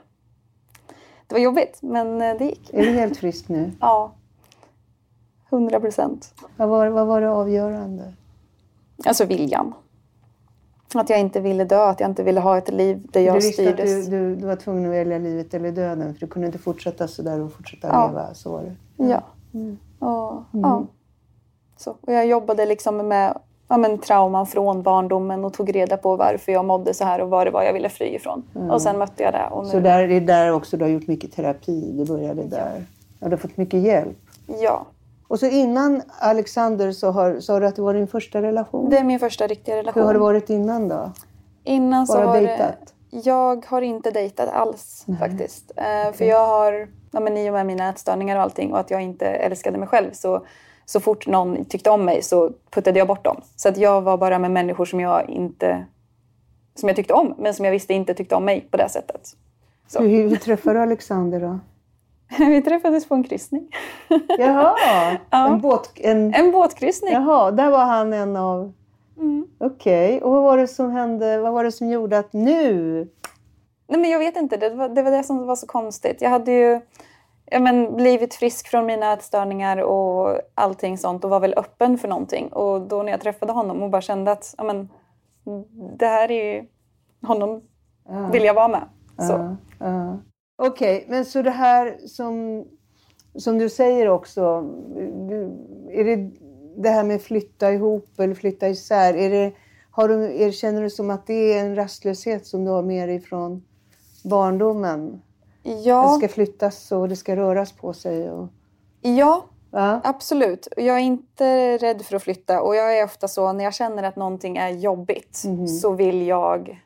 S4: Det var jobbigt men eh, det gick.
S7: Är du helt frisk nu?
S4: Ja. 100 procent.
S7: Vad var, vad var det avgörande?
S4: Alltså viljan. Att jag inte ville dö, att jag inte ville ha ett liv där jag
S7: du visste att
S4: styrdes.
S7: du, du, du var tvungen att välja livet eller döden för du kunde inte fortsätta sådär och fortsätta
S4: Ja.
S7: leva. Så var det.
S4: Ja. Och, ja. Så. och jag jobbade liksom med ja, men, trauman från barndomen och tog reda på varför jag mådde så här och vad det var jag ville fly ifrån. Och sen mötte jag det. Och nu,
S7: Så där, det är där också du har gjort mycket terapi. Det började där. Ja, du har fått mycket hjälp.
S4: Ja,
S7: Och så innan Alexander så har, sa du att det var din första relation.
S4: det är min första riktiga relation.
S7: Hur har det varit innan då?
S4: Innan så
S7: Bara
S4: var
S7: dejtat?
S4: det... Jag har inte dejtat alls faktiskt. Eh, För jag har, ja, men i och med mina ätstörningar och allting och att jag inte älskade mig själv så, så fort någon tyckte om mig så puttade jag bort dem. Så att jag var bara med människor som jag inte som jag tyckte om men som jag visste inte tyckte om mig på det sättet. Så.
S7: Hur, hur träffade du Alexander då?
S4: Vi träffades på en kryssning.
S7: Jaha, en båt... En,
S4: En båtkryssning.
S7: jaha, där var han en av...
S4: Mm.
S7: Okej, och vad var det som hände? Vad var det som gjorde att nu?
S4: Nej, men jag vet inte, det var, det var det som var så konstigt. Jag hade ju ja, men, blivit frisk från mina ätstörningar och allting sånt och var väl öppen för någonting. Och då när jag träffade honom och bara kände att ja, men, det här är ju honom vill jag vara med. Så.
S7: Ja, ja. Okej, men så det här som, som du säger också. Är det det här med flytta ihop eller flytta isär? Är det, har du, är, känner du som att det är en rastlöshet som du har med dig från barndomen? Det
S4: Ja,
S7: ska flyttas och det ska röras på sig. Och,
S4: ja,
S7: va?
S4: absolut. Jag är inte rädd för att flytta och jag är ofta så när jag känner att någonting är jobbigt så vill jag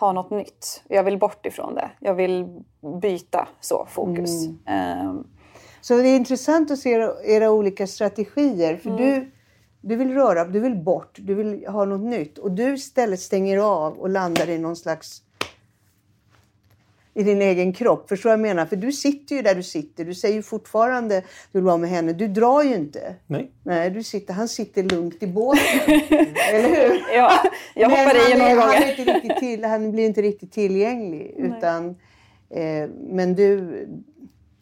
S4: ha något nytt. Jag vill bort ifrån det. Jag vill byta så fokus. Ehm,
S7: Så det är intressant att se era, era olika strategier. För du, du vill röra, du vill bort, du vill ha något nytt. Och du istället stänger av och landar i någon slags... I din egen kropp. Förstår jag menar? För du sitter ju där du sitter. Du säger ju fortfarande du vill vara med henne. Du drar ju inte.
S6: Nej.
S7: Nej, du sitter, han sitter lugnt i båten. Eller hur?
S4: ja, jag
S7: Men
S4: hoppar i
S7: han,
S4: några
S7: han,
S4: gånger.
S7: är inte riktigt till, han blir inte riktigt tillgänglig. Utan, eh, men du,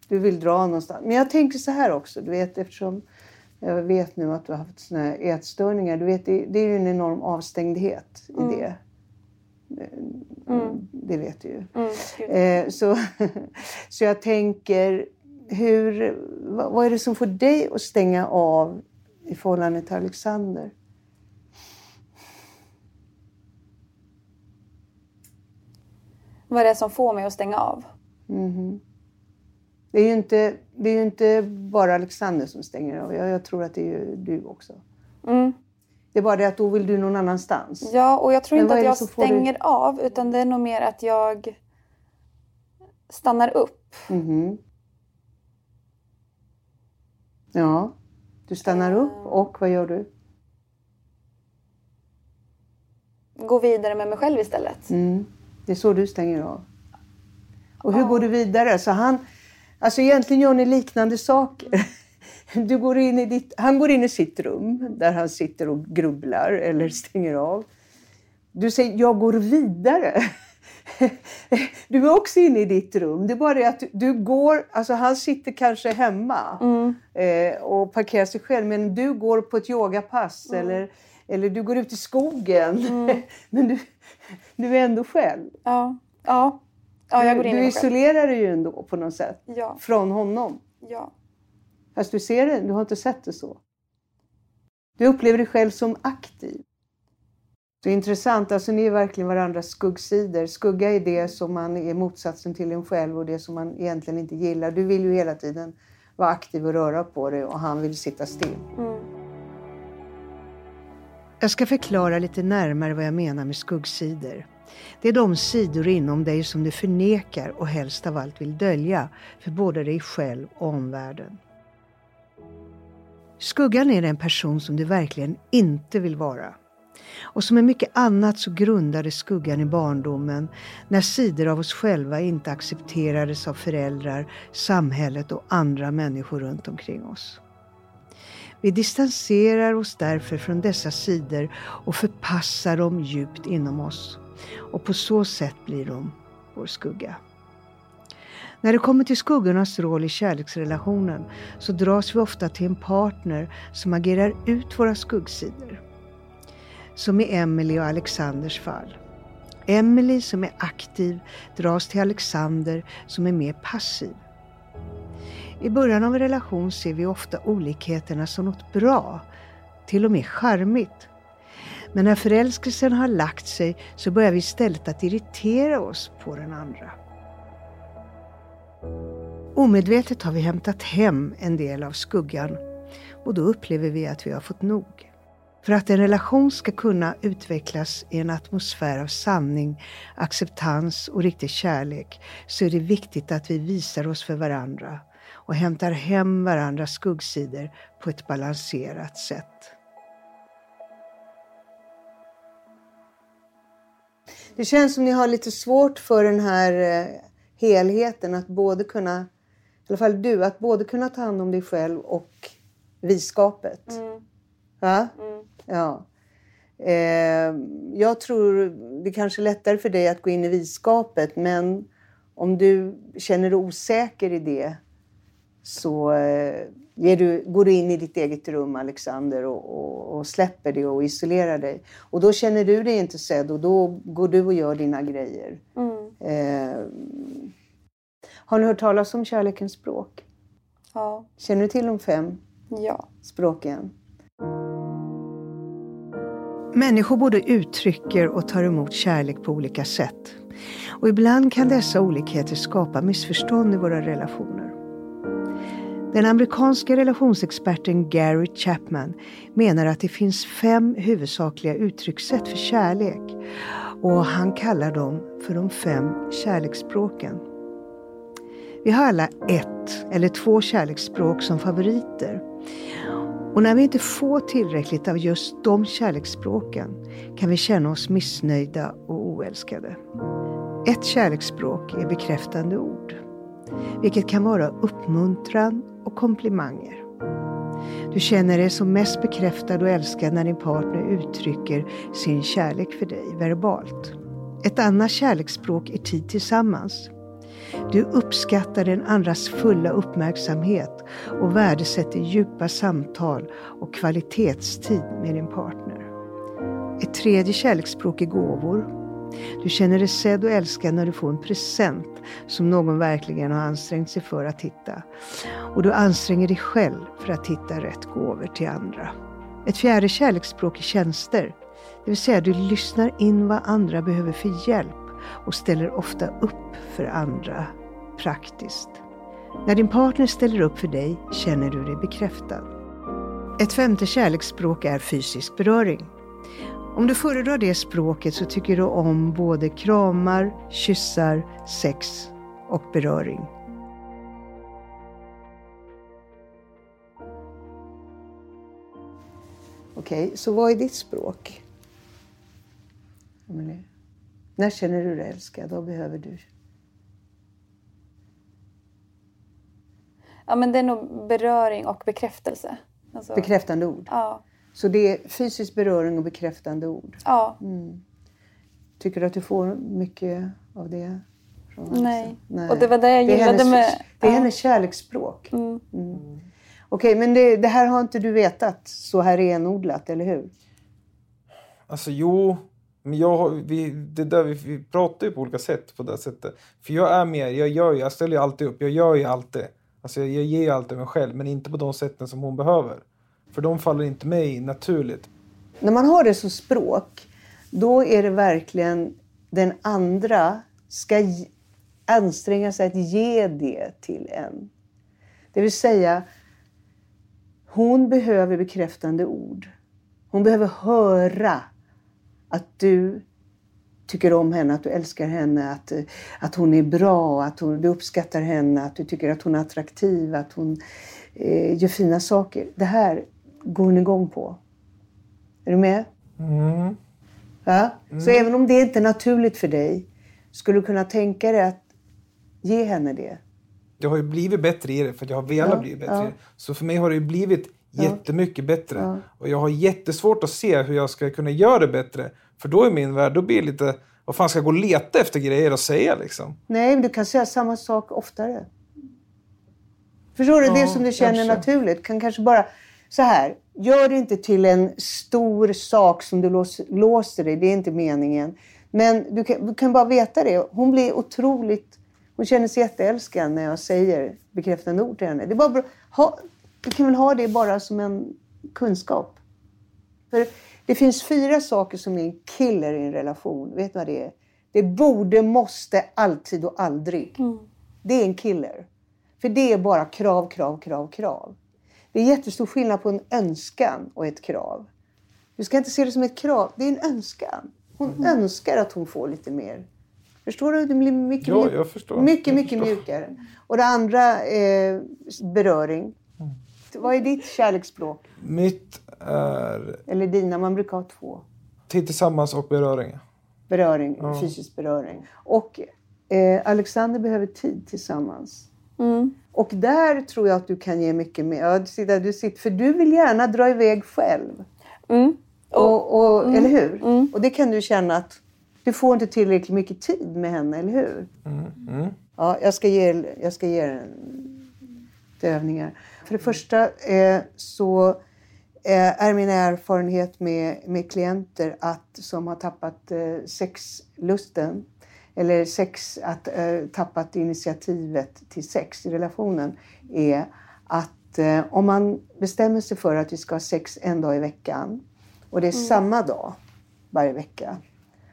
S7: du vill dra någonstans. Men jag tänker så här också. Du vet, eftersom jag vet nu att du har haft såna här ätstörningar. Du vet, det, det är ju en enorm avstängdhet i det. Eh, Det vet du ju. Eh, så, så jag tänker, hur, vad, vad är det som får dig att stänga av i förhållande till Alexander?
S4: Vad är det som får mig att stänga av?
S7: Det är ju inte, det är inte bara Alexander som stänger av. Jag, jag tror att det är du också.
S4: Mm.
S7: Det är bara det att då vill du någon annanstans.
S4: Ja, och jag tror inte att jag stänger av utan det är nog mer att jag stannar upp.
S7: Mhm. Ja, du stannar upp och vad gör du?
S4: Går vidare med mig själv istället.
S7: Mm. Det är så du stänger av. Och hur går du vidare? Så han, alltså egentligen gör ni liknande saker. Du går in i ditt, han går in i sitt rum där han sitter och grubblar eller stänger av. Du säger jag går vidare. Du är också inne i ditt rum. Det är bara det att du går, alltså han sitter kanske hemma eh, och parkerar sig själv men du går på ett yogapass eller, eller du går ut i skogen. men du, du är ändå själv.
S4: Ja, ja. ja jag går in
S7: du
S4: själv.
S7: isolerar dig ju ändå på något sätt
S4: Ja,
S7: från honom.
S4: ja.
S7: Fast du ser det, du har inte sett det så. Du upplever dig själv som aktiv. Det är intressant, alltså ni är verkligen varandras skuggsidor. Skugga är det som man är motsatsen till en själv och det som man egentligen inte gillar. Du vill ju hela tiden vara aktiv och röra på dig och han vill sitta still.
S8: Jag ska förklara lite närmare vad jag menar med skuggsidor. Det är de sidor inom dig som du förnekar och helst av allt vill dölja för både dig själv och omvärlden. Skuggan är den person som du verkligen inte vill vara. Och som med mycket annat så grundades skuggan i barndomen när sidor av oss själva inte accepterades av föräldrar, samhället och andra människor runt omkring oss. Vi distanserar oss därför från dessa sidor och förpassar dem djupt inom oss. Och på så sätt blir de vår skugga. När det kommer till skuggornas roll i kärleksrelationen så dras vi ofta till en partner som agerar ut våra skuggsidor. Som i Emily och Alexanders fall. Emily som är aktiv dras till Alexander som är mer passiv. I början av en relation ser vi ofta olikheterna som något bra. till och med charmigt. Men när förälskelsen har lagt sig så börjar vi istället att irritera oss på den andra. Omedvetet har vi hämtat hem en del av skuggan och då upplever vi att vi har fått nog. För att en relation ska kunna utvecklas i en atmosfär av sanning, acceptans och riktig kärlek så är det viktigt att vi visar oss för varandra och hämtar hem varandras skuggsidor på ett balanserat sätt.
S7: Det känns som ni har lite svårt för den här eh, helheten, att både kunna, i alla fall du, att både kunna ta hand om dig själv och viskapet.
S4: Mm.
S7: Va?
S4: Mm.
S7: Ja. Eh, jag tror det kanske är lättare för dig att gå in i viskapet men om du känner dig osäker i det så eh, du, går du in i ditt eget rum Alexander och, och, och, släpper det och isolerar dig. Och då känner du dig inte sedd och då går du och gör dina grejer.
S4: Mm.
S7: Eh, har ni hört talas om kärlekens språk?
S4: Ja.
S7: Känner du till de fem
S4: Ja.
S7: språken?
S8: Människor både uttrycker och tar emot kärlek på olika sätt. Och ibland kan dessa olikheter skapa missförstånd i våra relationer. Den amerikanska relationsexperten Gary Chapman menar att det finns fem huvudsakliga uttryckssätt för kärlek och han kallar dem för de fem kärleksspråken. Vi har alla ett eller två kärleksspråk som favoriter. Och när vi inte får tillräckligt av just de kärleksspråken kan vi känna oss missnöjda och oälskade. Ett kärleksspråk är bekräftande ord, vilket kan vara uppmuntran och komplimanger. Du känner dig som mest bekräftad och älskad när din partner uttrycker sin kärlek för dig verbalt. Ett annat kärleksspråk är tid tillsammans. Du uppskattar den andras fulla uppmärksamhet och värdesätter djupa samtal och kvalitetstid med din partner. Ett tredje kärleksspråk är gåvor. Du känner dig sedd och älskad när du får en present som någon verkligen har ansträngt sig för att hitta. Och du anstränger dig själv för att hitta rätt gåvor till andra. Ett fjärde kärleksspråk är tjänster. Det vill säga du lyssnar in vad andra behöver för hjälp och ställer ofta upp för andra praktiskt. När din partner ställer upp för dig känner du dig bekräftad. Ett femte kärleksspråk är fysisk beröring. Om du föredrar det språket så tycker du om både kramar, kyssar, sex och beröring.
S7: Okej, så vad är ditt språk? När känner du dig älskad? Vad behöver du?
S4: Ja, men det är nog beröring och bekräftelse.
S7: Alltså, bekräftande ord?
S4: Ja.
S7: Så det är fysisk beröring och bekräftande ord?
S4: Ja.
S7: Mm. Tycker du att du får mycket av det?
S4: Nej. Nej. Och det var det jag gillade
S7: det hennes,
S4: med...
S7: Det är ja. hennes kärleksspråk.
S4: Mm.
S7: Mm. Okej, okay, men det, det, här har inte du vetat så här renodlat, eller hur?
S6: Alltså jo, men jag, vi, det där vi, vi pratar ju på olika sätt på det sättet. För jag är mer, jag gör jag ställer ju alltid upp, jag gör ju alltid. Alltså jag, jag ger ju alltid mig själv, men inte på de sätten som hon behöver. För de faller inte mig naturligt.
S7: När man har det som språk, då är det verkligen den andra ska anstränga sig att ge det till en. Det vill säga, hon behöver bekräftande ord. Hon behöver höra att du tycker om henne, att du älskar henne, att, att hon är bra, att hon, du uppskattar henne, att du tycker att hon är attraktiv, att hon eh, gör fina saker. Det här går hon igång på. Är du med?
S6: Mm.
S7: Ja? Mm. Så även om det inte är naturligt för dig, skulle du kunna tänka dig att ge henne det?
S6: Jag har ju blivit bättre i det för jag har velat ja, bli bättre. Ja. Så för mig har det blivit jättemycket bättre.
S7: Ja.
S6: Och jag har jättesvårt att se hur jag ska kunna göra det bättre. För då är min värld, då blir det lite, vad fan ska jag gå och leta efter grejer att säga liksom?
S7: Nej, men du kan säga samma sak oftare. Förstår du? Ja, det som du känner kanske. naturligt kan kanske bara... Så här, gör det inte till en stor sak som du låser, låser dig. Det är inte meningen. Men du kan, du kan bara veta det. Hon blir otroligt... Hon känner sig jätteälskad när jag säger bekräftande ord till henne. Det är bara, ha, du kan väl ha det bara som en kunskap. För det finns fyra saker som är en killer i en relation. Vet du vad det är? Det borde, måste, alltid och aldrig. Det är en killer. För det är bara krav, krav, krav, krav. Det är jättestor skillnad på en önskan och ett krav. Du ska inte se det som ett krav. Det är en önskan. Hon önskar att hon får lite mer. Förstår du? Det blir mycket,
S6: Ja, jag förstår.
S7: mycket,
S6: Jag
S7: mycket
S6: förstår.
S7: mjukare. Och det andra är beröring. Vad är ditt kärleksspråk?
S6: Mitt är
S7: Eller dina? Man brukar ha två.
S6: tid tillsammans och beröring.
S7: Beröring, fysisk beröring. Och eh, Alexander behöver tid tillsammans. Och där tror jag att du kan ge mycket mer. Ja, du sitter, du sitter, för du vill gärna dra iväg själv.
S4: Mm.
S7: Och, och, Eller hur? Och det kan du känna att du får inte tillräckligt mycket tid med henne, eller hur? Ja, jag ska ge, jag ska ge lite övningar. För det första eh, så är min erfarenhet med, med klienter att, som har tappat eh, sexlusten eller sex, att eh, tappat initiativet till sex i relationen är att eh, om man bestämmer sig för att vi ska ha sex en dag i veckan och det är samma dag varje vecka.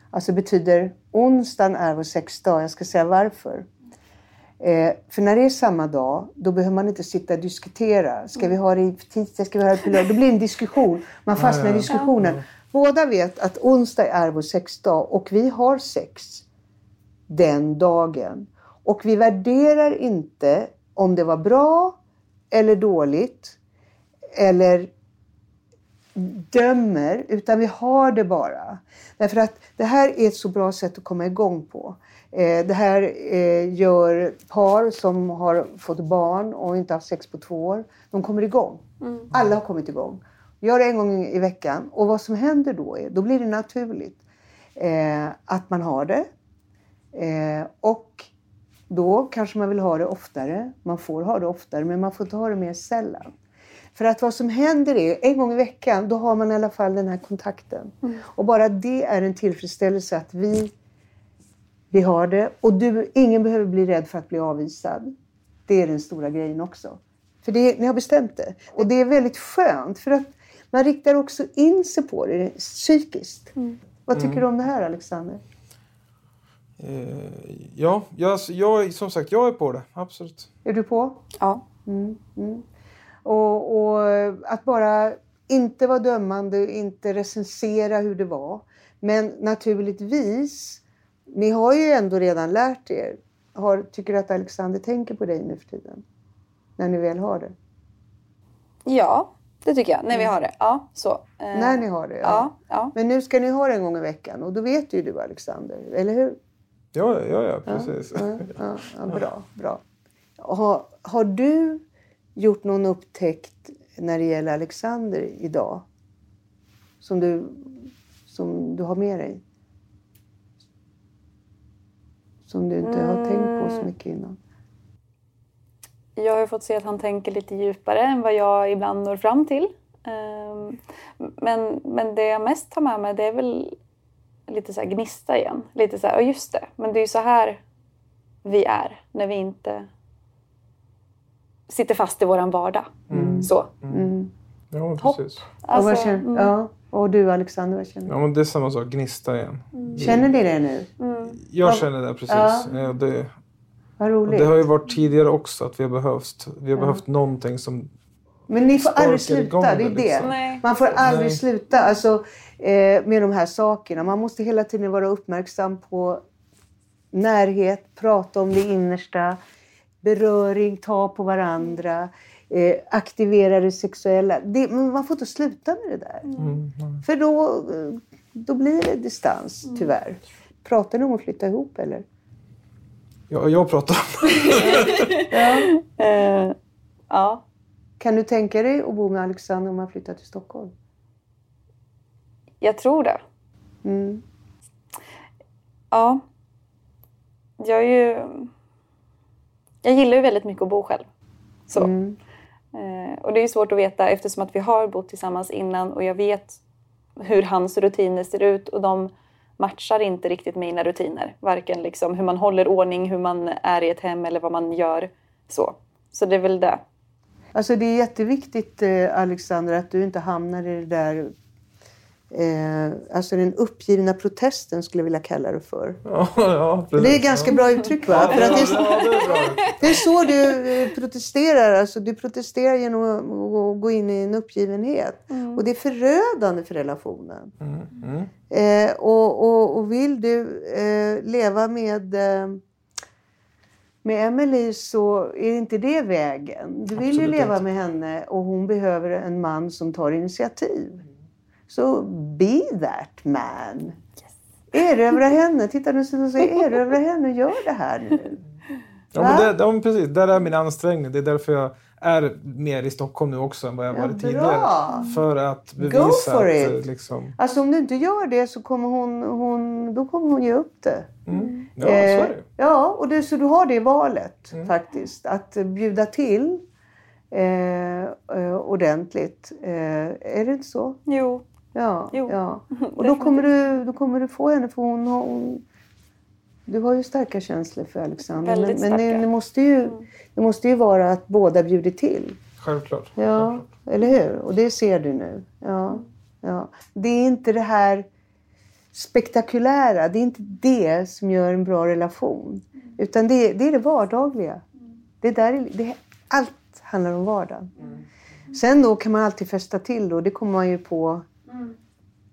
S7: Alltså betyder onsdagen är vår sexdag. Jag ska säga varför. Eh, för när det är samma dag, då behöver man inte sitta och diskutera. Ska vi ha det i tisdag? Ska vi ha det på lördag? Då blir det en diskussion. Man fastnar i diskussionen. Båda vet att onsdag är vår sexdag och vi har sex den dagen. Och vi värderar inte om det var bra eller dåligt. Eller dömer, utan vi har det bara. Därför att det här är ett så bra sätt att komma igång på. Eh, det här eh, gör par som har fått barn och inte haft sex på två år. De kommer igång. Alla har kommit igång. Gör det en gång i veckan. Och vad som händer då är, då blir det naturligt eh, att man har det. Och då kanske man vill ha det oftare. Man får ha det oftare, men man får ta det mer sällan. För att vad som händer är, en gång i veckan, då har man i alla fall den här kontakten. Och bara det är en tillfredsställelse att vi, vi har det. Och du, ingen behöver bli rädd för att bli avvisad. Det är den stora grejen också. För det, ni har bestämt det. Och det är väldigt skönt, för att man riktar också in sig på det psykiskt. Vad tycker du om det här, Alexander?
S6: Eh, ja, jag, jag, som sagt, jag är på det. Absolut.
S7: Är du på?
S4: Ja.
S7: Och, och att bara inte vara dömande, inte recensera hur det var. Men naturligtvis, ni har ju ändå redan lärt er. Har, tycker du att Alexander tänker på dig nu för tiden? När ni väl har det?
S4: ja, det tycker jag. När vi har det. Ja, så. Eh,
S7: När ni har det?
S4: Ja, ja.
S7: Men nu ska ni ha det en gång i veckan och då vet ju du Alexander, eller hur?
S6: Ja, ja, ja precis.
S7: Ja, ja, ja, bra, bra. Har, har du gjort någon upptäckt när det gäller Alexander idag? Som du, som du har med dig? Som du inte har tänkt på så mycket innan?
S4: Jag har fått se att han tänker lite djupare än vad jag ibland når fram till. Ehm, Men, men det jag mest tar med mig det är väl lite så här gnista igen. Lite så här, ja just det, men det är ju så här vi är när vi inte sitter fast i våran vardag. Så.
S6: Ja,
S4: Hopp.
S6: precis.
S7: och, vad
S4: Alltså,
S7: känner, ja, och du Alexander, vad känner du?
S6: Ja, men det är samma sak. Gnista igen.
S7: Känner ni det nu?
S6: Jag känner det precis.
S7: Ja.
S6: Ja. Det,
S7: Vad
S6: och
S7: roligt.
S6: det har ju varit tidigare också att vi har behövt, vi har behövt någonting som...
S7: Men ni får aldrig sluta, det är
S6: det,
S7: det.
S6: liksom.
S4: Nej.
S7: Man får aldrig
S6: Nej.
S7: sluta alltså, eh, med de här sakerna. Man måste hela tiden vara uppmärksam på närhet, prata om det innersta, beröring, ta på varandra, eh, aktivera det sexuella. Det, man får inte sluta med det där. För då, eh, då blir det distans, tyvärr. Pratar ni om att flytta ihop eller?
S6: Ja, jag pratar om
S4: Eh, ja.
S7: Kan du tänka dig att bo med Alexander om han flyttar till Stockholm?
S4: Jag tror det.
S7: Mm.
S4: Ja. Jag är ju... Jag gillar ju väldigt mycket att bo själv. Så.
S7: Mm.
S4: Eh, och det är ju svårt att veta eftersom att vi har bott tillsammans innan och jag vet hur hans rutiner ser ut och de matchar inte riktigt mina rutiner. Varken liksom hur man håller ordning, hur man är i ett hem eller vad man gör. Så, så det är väl det.
S7: Alltså det är jätteviktigt eh, Alexandra, att du inte hamnar i det där Eh, alltså den uppgivna protesten skulle jag vilja kalla det för.
S6: Ja, ja.
S7: Det är ganska bra uttryck va? För att det, är,
S6: Ja, det är bra.
S7: det är så du eh, protesterar. Alltså, du protesterar genom att, gå in i en uppgivenhet. Och det är förödande för relationen. Eh, och, och, och vill du eh, leva med, eh, med Emily så är inte det vägen. Du vill ju
S6: Absolut
S7: leva
S6: inte.
S7: med henne och hon behöver en man som tar initiativ. Så be that man. Erövra henne. Titta nu så säger erövra henne. Gör det här nu.
S6: Ja, men det, ja, men precis. Där är min ansträngning. Det är därför jag är mer i Stockholm nu också än vad jag
S7: Ja,
S6: varit
S7: bra.
S6: tidigare. För att bevisa
S7: for
S6: att
S7: it.
S6: eh, liksom...
S7: Alltså om du inte gör det så kommer hon, hon, då kommer hon ge upp det.
S6: Mm. Ja, så är
S7: Eh,
S6: det.
S7: ja, och det, så du har det valet faktiskt. Att eh, bjuda till eh, eh, ordentligt. Eh, är det inte så?
S4: Jo.
S7: Ja.
S4: Jo,
S7: ja. Och då kommer, du, då kommer du få henne för hon har... Hon, du har ju starka känslor för Alexander.
S4: Väldigt
S7: men men det.
S4: Mm.
S7: det, måste ju, det måste ju vara att båda bjuder till.
S6: Självklart.
S7: Ja, eller hur? Och det ser du nu. Ja, ja. Det är inte det här spektakulära. Det är inte det som gör en bra relation. Utan det, är- det är det vardagliga. Det är där, det, allt handlar om vardagen. Sen då kan man alltid fästa till och det kommer man ju på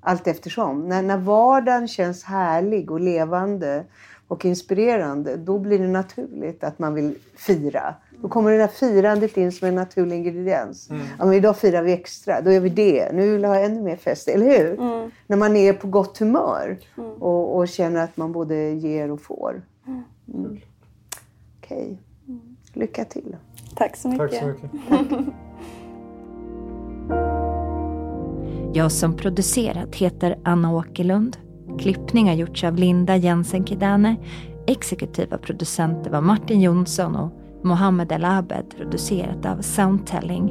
S7: allt eftersom. När, när vardagen känns härlig och levande och inspirerande, då blir det naturligt att man vill fira. Då kommer det där firandet in som en naturlig ingrediens. Ja, men idag firar vi extra, då gör vi det. Nu vill jag ha ännu mer fest, eller hur? När man är på gott humör och, och känner att man både ger och får. Mm. Okej. Lycka till.
S4: Tack så mycket.
S6: Tack så mycket.
S9: Jag som producerat heter Anna Åkerlund. Klippning har gjorts av Linda Jensen Kidane. Exekutiva producenter var Martin Jonsson och Mohammed El Abed producerat av Soundtelling.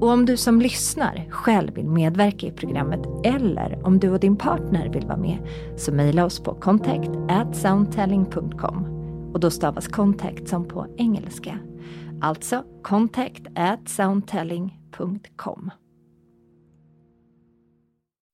S9: Och om du som lyssnar själv vill medverka i programmet eller om du och din partner vill vara med så mejla oss på contact at soundtelling.com och då stavas contact som på engelska. Alltså contact at soundtelling.com.